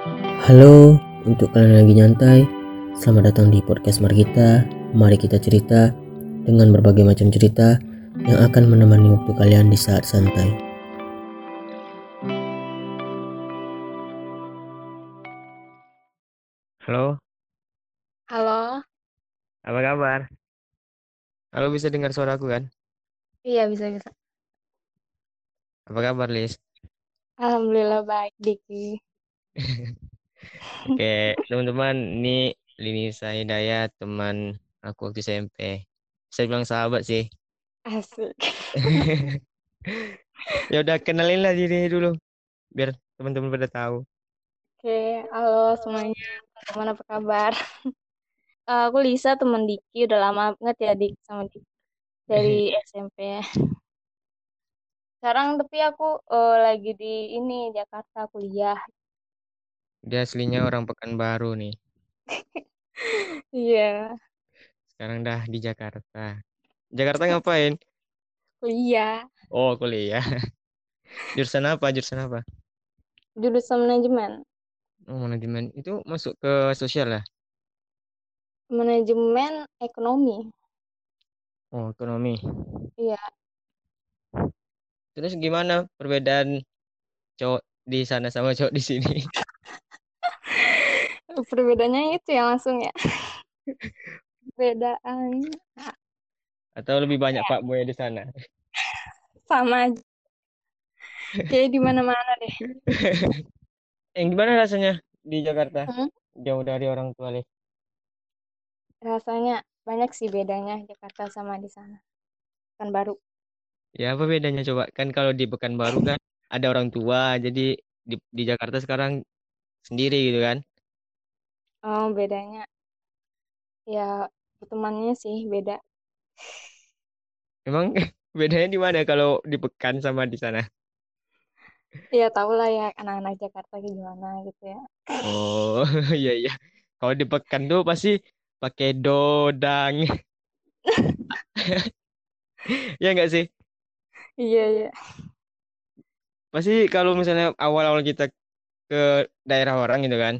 Halo, untuk kalian yang lagi nyantai, selamat datang di podcast Margita. Mari kita cerita dengan berbagai macam cerita yang akan menemani waktu kalian di saat santai. Halo, Halo, apa kabar? Halo, bisa dengar suaraku kan? iya bisa bisa. Apa kabar, Lis? Alhamdulillah baik, Diki. Oke, teman-teman, ini Linisa Hidayat, teman aku waktu SMP. Saya bilang sahabat sih. Asik. Ya udah kenalin lah diri dulu, biar teman-teman pada tahu. Oke, halo semuanya. Teman apa kabar? Eh, aku Lisa, teman Diki. Udah lama banget ya Dik sama Diki dari SMP. Sekarang tapi aku eh, lagi di ini Jakarta kuliah. Dia aslinya orang Pekanbaru nih. Iya, Sekarang dah di Jakarta. Jakarta ngapain? kuliah. Oh, kuliah. Jurusan apa? Jurusan apa? Jurusan manajemen. Oh, manajemen. Itu masuk ke sosial ya? Manajemen ekonomi. Oh, ekonomi. Iya, Terus gimana perbedaan cowok di sana sama cowok di sini? perbedaannya itu ya langsung ya. Perbedaan Atau lebih banyak pak boy di sana? sama aja. Kayak di mana-mana deh. Yang gimana rasanya di Jakarta? Hmm? Jauh dari orang tua, Lis. Rasanya banyak sih bedanya Jakarta sama di sana. Kan baru. Ya apa bedanya coba? Kan kalau di Pekanbaru kan ada orang tua, jadi di, di Jakarta sekarang sendiri gitu kan? Oh, bedanya ya temannya sih beda. Emang bedanya di mana kalau di Pekan sama di sana? Ya tau lah ya anak-anak Jakarta kayak gimana gitu ya. Oh iya iya. Kalau di Pekan tuh pasti pakai dodang, ya nggak sih? Iya, iya. Pasti kalau misalnya awal-awal kita ke daerah orang gitu kan,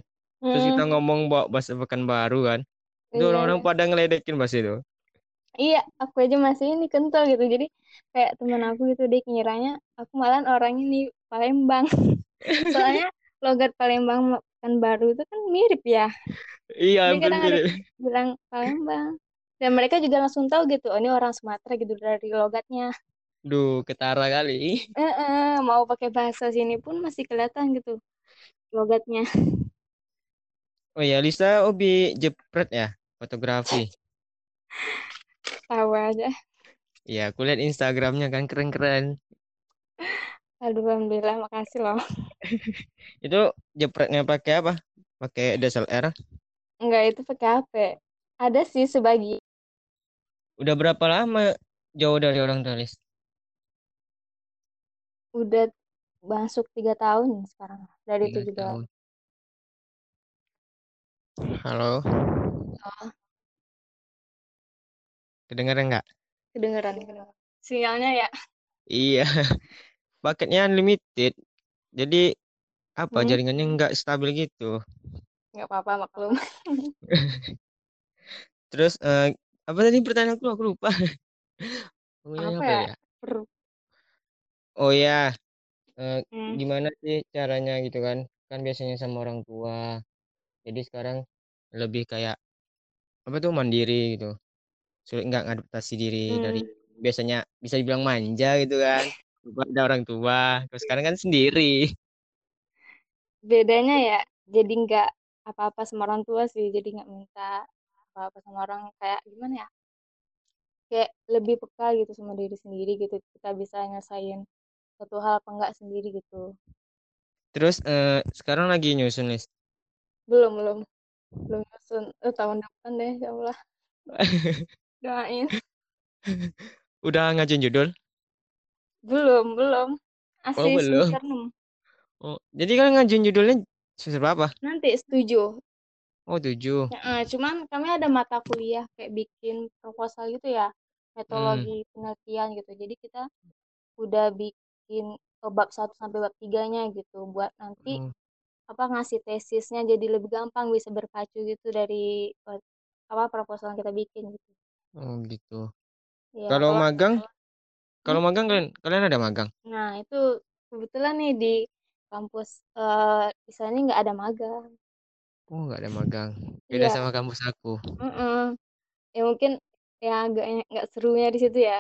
terus kita Hmm, ngomong bawa bahasa Pekanbaru kan, itu iya, orang-orang pada ngeledekin bahasa itu. Iya, aku aja masih ini kental gitu. Jadi kayak temen aku gitu deh ngiranya aku malah orang ini Palembang. Soalnya logat Palembang sama Pekanbaru itu kan mirip ya. Iya, Jadi kadang mirip. bilang Palembang. Dan mereka juga langsung tahu gitu, oh ini orang Sumatera gitu dari logatnya. Duh, ketara kali. Eh, eh, mau pakai bahasa sini pun masih kelihatan gitu logatnya. Oh ya, Lisa hobi jepret ya, fotografi. Tahu aja. Iya, aku lihat Instagramnya kan keren-keren. Aduh, alhamdulillah, makasih loh. Itu jepretnya pakai apa? Pakai DSLR. Enggak, itu pakai HP. Ada sih sebagi. Udah berapa lama jauh dari orang tua, Lis? Udah masuk tiga tahun sekarang. Dari juga tahun. Halo, oh, kedengeran nggak? kedengeran. kedengeran. Sinyalnya ya. Iya, paketnya unlimited. Jadi apa Hmm, jaringannya nggak stabil gitu. nggak apa-apa, maklum. Terus eh, apa tadi pertanyaan aku? Aku lupa. Apa apa ya? ya? Oh ya, eh, hmm, gimana sih caranya gitu kan? Kan biasanya sama orang tua. Jadi sekarang lebih kayak apa tuh mandiri gitu. Sulit nggak ngadaptasi diri dari hmm. biasanya bisa dibilang manja gitu kan. Ada orang tua. Terus sekarang kan sendiri. Bedanya ya, jadi nggak apa-apa sama orang tua sih. Jadi nggak minta apa-apa sama orang. Kayak gimana ya? Kayak lebih peka gitu sama diri sendiri gitu. Kita bisa nyelesain satu hal apa enggak sendiri gitu. Terus eh, sekarang lagi nyusun list. Belum, belum. Belum nyusun. Eh, tahun depan deh, ya Allah. Doain. Udah ngajuin judul? Belum, belum. Oh Masih belum. semester 6. Oh, jadi kan ngajuin judulnya semester berapa? Nanti setuju. Oh tujuh. Ya, cuman kami ada mata kuliah kayak bikin proposal gitu ya. Hmm. Metodologi penelitian gitu. Jadi kita udah bikin bab 1 sampai bab 3-nya gitu buat nanti Oh. Apa ngasih tesisnya jadi lebih gampang bisa berpacu gitu dari eh, apa proposal yang kita bikin gitu. Oh gitu. Ya Kalau kalau magang, Hmm? kalau magang kalian kalian ada magang? nah itu kebetulan nih di kampus eh di sana nggak ada magang. Oh nggak ada magang. Beda Iya, sama kampus aku. mm Ya mungkin ya agak nggak serunya di situ ya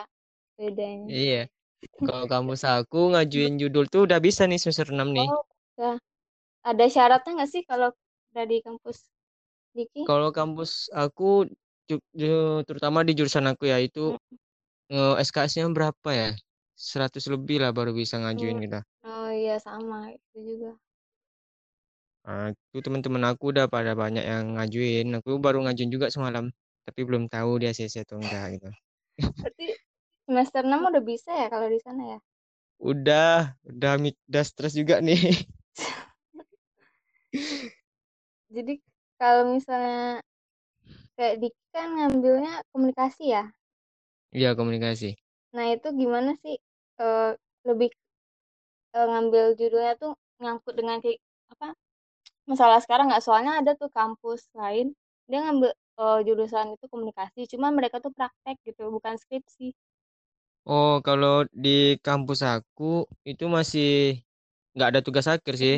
bedanya. Iya. Kalau kampus aku ngajuin judul tuh udah bisa nih semester 6 nih. Oh, ya. Ada syaratnya nggak sih kalau dari kampus Diki? Kalau kampus aku terutama di jurusan aku ya itu Hmm, SKS-nya berapa ya? 100 lebih lah baru bisa ngajuin hmm. kita. Oh iya sama itu juga. Nah, itu teman-teman aku udah pada banyak yang ngajuin. Aku baru ngajuin juga semalam, tapi belum tahu dia CC atau enggak gitu. Berarti semester 6 udah bisa ya kalau di sana ya? Udah, udah udah stres juga nih. Jadi kalau misalnya kayak Diki kan ngambilnya komunikasi ya. Iya, komunikasi. Nah itu gimana sih eh, lebih eh, ngambil judulnya tuh nyangkut dengan kayak apa masalah sekarang nggak soalnya ada tuh kampus lain dia ngambil eh, jurusan itu komunikasi cuma mereka tuh praktek gitu bukan skripsi Oh, kalau di kampus aku itu masih nggak ada tugas akhir sih.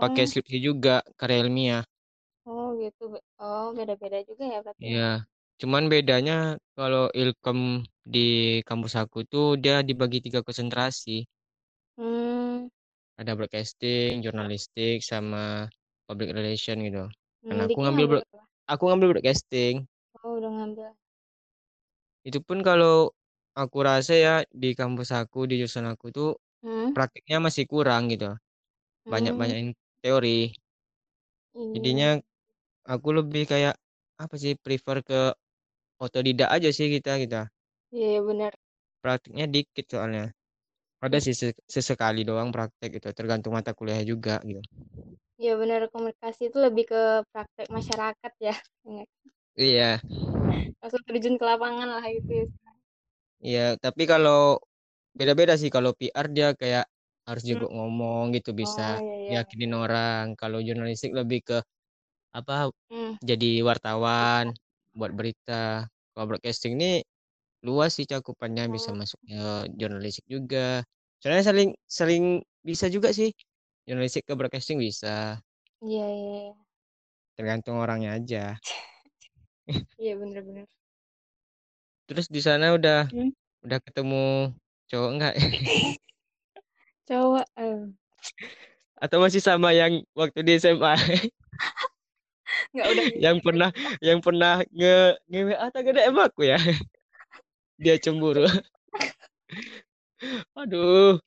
Pakai oh skripsi juga, karya ilmiah. oh gitu oh beda-beda juga ya berarti ya Iya. Cuman bedanya kalau Ilkom di kampus aku tuh dia dibagi tiga konsentrasi. hmm, Ada broadcasting, jurnalistik, sama public relation gitu. hmm Karena aku ngambil apa aku ngambil broadcasting. oh udah ngambil Itu pun kalau aku rasa ya di kampus aku, di jurusan aku tuh hmm prakteknya masih kurang gitu. hmm Banyak-banyakin teori. iya Jadinya aku lebih kayak apa sih prefer ke otodidak aja sih kita kita. iya iya, benar Prakteknya dikit soalnya. Ada sih se- sesekali doang praktek gitu, tergantung mata kuliah juga gitu. iya benar komunikasi itu lebih ke praktek masyarakat ya Ingat. Iya, langsung terjun ke lapangan lah itu ya. iya. Tapi kalau beda-beda sih kalau PR dia kayak harus Hmm. juga ngomong gitu bisa oh iya iya yakinin orang. Kalau jurnalistik lebih ke apa hmm. jadi wartawan buat berita. Kalau broadcasting ini luas sih cakupannya bisa oh masuk ke jurnalistik juga. Soalnya saling saling bisa juga sih. Jurnalistik ke broadcasting bisa, iya iya iya tergantung orangnya aja. iya benar-benar Terus di sana udah hmm. udah ketemu cowok enggak? cowok eh. Atau masih sama yang waktu di SMA nggak udah yang pernah yang pernah nge nge WA tak ada em aku ya. Dia cemburu. Aduh,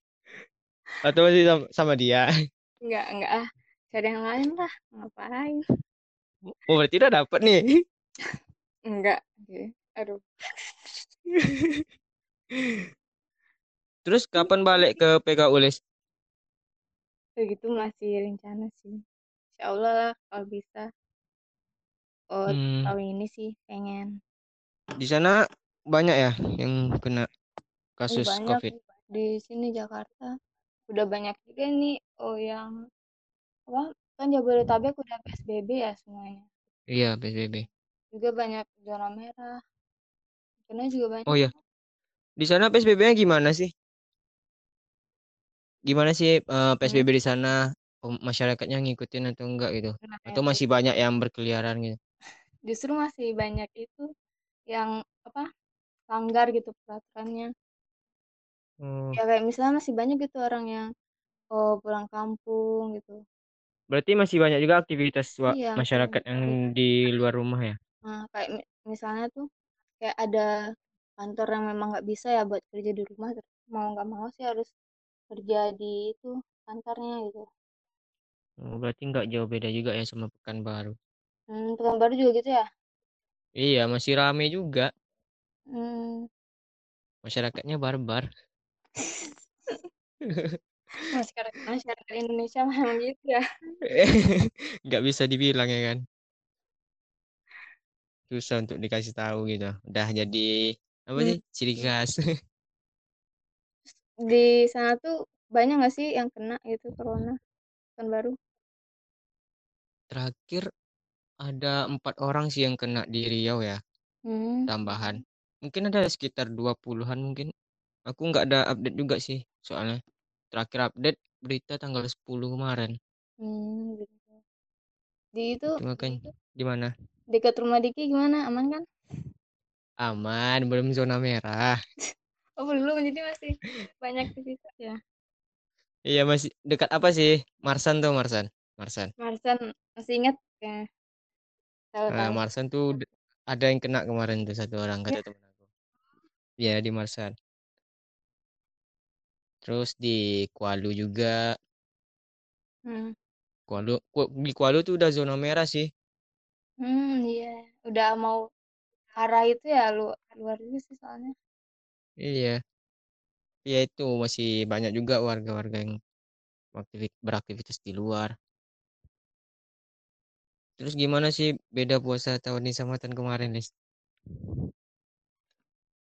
atau masih sama, sama dia. nggak nggak ah cari yang lain lah ngapain Oh, berarti udah dapet nih. enggak Oke. aduh Terus kapan balik ke PK Ulis? begitu masih rencana sih. Insya Allah lah kalau bisa. Oh Hmm, tahun ini sih pengen. Di sana banyak ya yang kena oh kasus banyak COVID. di sini Jakarta udah banyak juga nih. Oh yang apa? Kan Jabodetabek udah PSBB ya semuanya. Iya, PSBB. juga banyak zona merah. Karena juga Oh banyak. iya, di sana PSBB-nya gimana sih? Gimana sih eh, hmm. PSBB di sana? Masyarakatnya ngikutin atau enggak gitu? nah Atau itu masih banyak yang berkeliaran gitu? justru masih banyak itu yang apa langgar gitu peraturannya Oh, ya kayak misalnya masih banyak gitu orang yang oh pulang kampung gitu berarti masih banyak juga aktivitas iya masyarakat banyak yang di luar rumah ya? nah kayak mi- misalnya tuh kayak ada kantor yang memang nggak bisa ya buat kerja di rumah mau nggak mau sih harus kerja di itu kantornya gitu Oh, berarti nggak jauh beda juga ya sama Pekanbaru. hmm, Pekanbaru juga gitu ya Iya, masih rame juga. hmm, Masyarakatnya barbar. masyarakat masyarakat Indonesia memang gitu ya Nggak bisa dibilang ya kan. Susah untuk dikasih tahu gitu. Udah jadi apa hmm. sih ciri khas. di sana tuh banyak nggak sih yang kena gitu corona Pekanbaru terakhir ada empat orang sih yang kena di Riau ya, Hmm. tambahan. Mungkin ada sekitar 20-an mungkin. Aku nggak ada update juga sih, soalnya terakhir update berita tanggal 10 kemarin. Hmm, gitu. Di itu Itu makanya di mana? dekat rumah Diki gimana? Aman kan? Aman, belum zona merah. Oh belum, jadi masih banyak aktivitas ya. Iya masih dekat apa sih? Marsan tuh Marsan. Marsan. Marsan masih ingat ya? Kalau Nah, tahu. Marsan tuh ada yang kena kemarin tuh satu orang kata Ya. temen aku. Iya di Marsan. Terus di Kualu juga. Hmm. Kualu Ku- di Kualu tuh udah zona merah sih. Hmm, iya. Udah mau arah itu ya lu luar itu sih soalnya. Iya. Iya itu masih banyak juga warga-warga yang aktivi- beraktivitas di luar. Terus gimana sih beda puasa tahun ini sama tahun kemarin, Lis?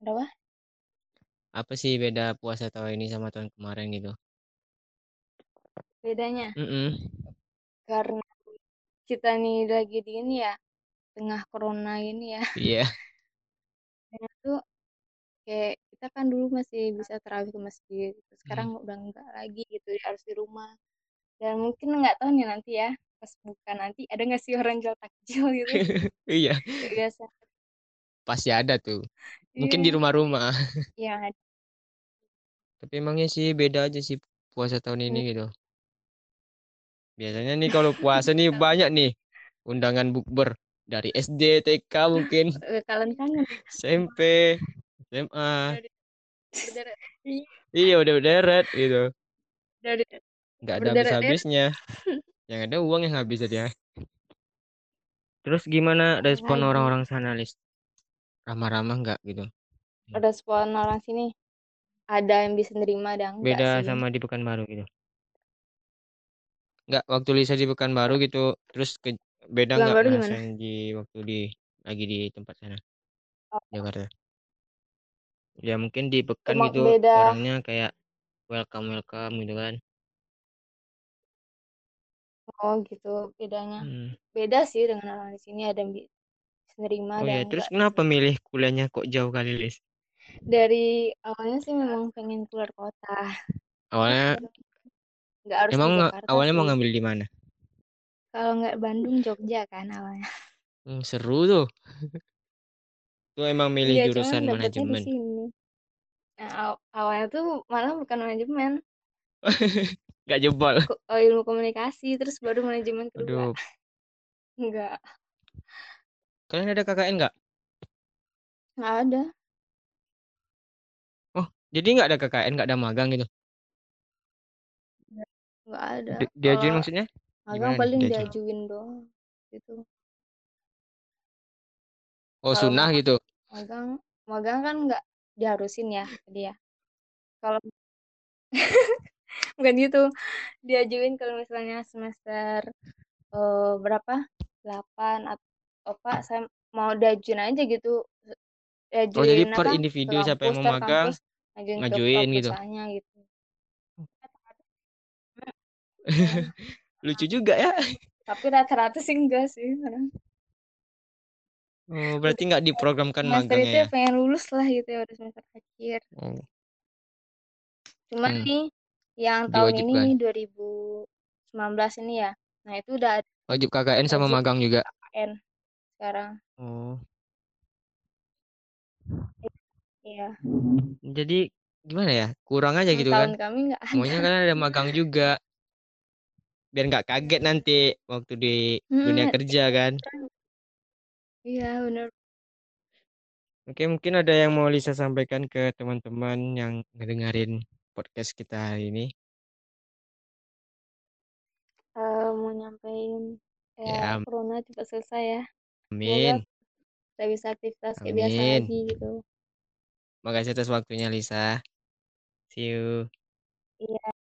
Berapa? Apa sih beda puasa tahun ini sama tahun kemarin gitu? Bedanya Mm-mm. karena kita nih lagi di ini ya tengah corona ini ya. Iya. Itu kayak kita kan dulu masih bisa terawih ke masjid, sekarang udah enggak lagi gitu harus di rumah. Dan mungkin nggak tahu nih nanti ya pas buka nanti ada nggak sih orang jual takjil gitu Iya, biasa. pasti ada tuh. Mungkin di Iya, rumah-rumah. ada. Tapi emangnya sih beda aja sih puasa tahun ini Hmm. gitu. Biasanya nih kalau puasa nih banyak nih undangan bukber dari SD, TK mungkin, Kalian kangen SMP, SMA. Berderet. Iya, udah berderet gitu. dari Nggak ada berderet-deret. habis-habisnya. Yang ada uang yang habis aja. Terus gimana respon Lagi. orang-orang sana, Lis? Ramah-ramah nggak gitu? Ada spawn orang sini. Ada yang bisa nerima, enggak Beda sih. sama di Pekanbaru gitu. Nggak, waktu Lisa di Pekanbaru gitu, terus ke, beda nggak gimana? di waktu di lagi di tempat sana, Oh, Jakarta? Ya mungkin di Pekan gitu beda. orangnya kayak welcome welcome gitu kan. Oh gitu bedanya. Hmm. Beda sih dengan orang di sini ada yang bisa nerima, Oh ada ya, yang terus enggak kenapa sih. milih kuliahnya kok jauh kali, Lis? Dari awalnya sih memang pengen keluar kota. Awalnya Nggak harus emang Jakarta awalnya mau sih. ngambil di mana? Kalau nggak Bandung, Jogja kan awalnya. Hmm, seru tuh. Tuh emang milih Iya, jurusan dapetnya di manajemen. sini. Nah, aw- awalnya tuh malah bukan manajemen, Nggak jebol. ko- oh, ilmu komunikasi, terus baru manajemen kedua. Aduh, Enggak, kalian ada KKN nggak? nggak ada. Oh, jadi nggak ada KKN, nggak ada magang gitu? Nggak ada. Di- diajuin Kalau maksudnya? magang Gimana nih paling diajuin? diajuin doang gitu. Oh, Kalau sunnah gitu. magang, magang kan nggak diharusin ya tadi ya. Kalau bukan gitu, diajuin kalau misalnya semester eh, berapa? 8 atau Pak saya mau diajuin aja gitu. Oh, jadi Diajuin per apa? Individu siapa yang kampus, mau magang, kampus, ngajuin ngajuin gitu. gitu. Lucu juga ya. Tapi rata-rata sih enggak sih. Oh, berarti nggak diprogramkan Semester itu magangnya ya ya? pengen lulus lah gitu ya udah semester akhir. Oh, Cuman hmm, nih yang tahun ini diwajibkan. nih 2019 ini ya. Nah, itu udah ada Wajib KKN sama wajib magang juga. KKN sekarang. Oh, Iya. jadi gimana ya? Kurang aja gitu tahun kan? kami nggak ada. Maunya kan ada magang juga, biar nggak kaget nanti waktu di dunia Hmm, kerja kan. Iya bener. Oke, mungkin ada yang mau Lisa sampaikan ke teman-teman yang ngedengerin podcast kita hari ini. Eh, mau nyampein Ya, ya corona cepat selesai ya. Semoga amin. kita bisa aktivitas kayak biasa lagi gitu. Makasih atas waktunya Lisa. See you. Iya.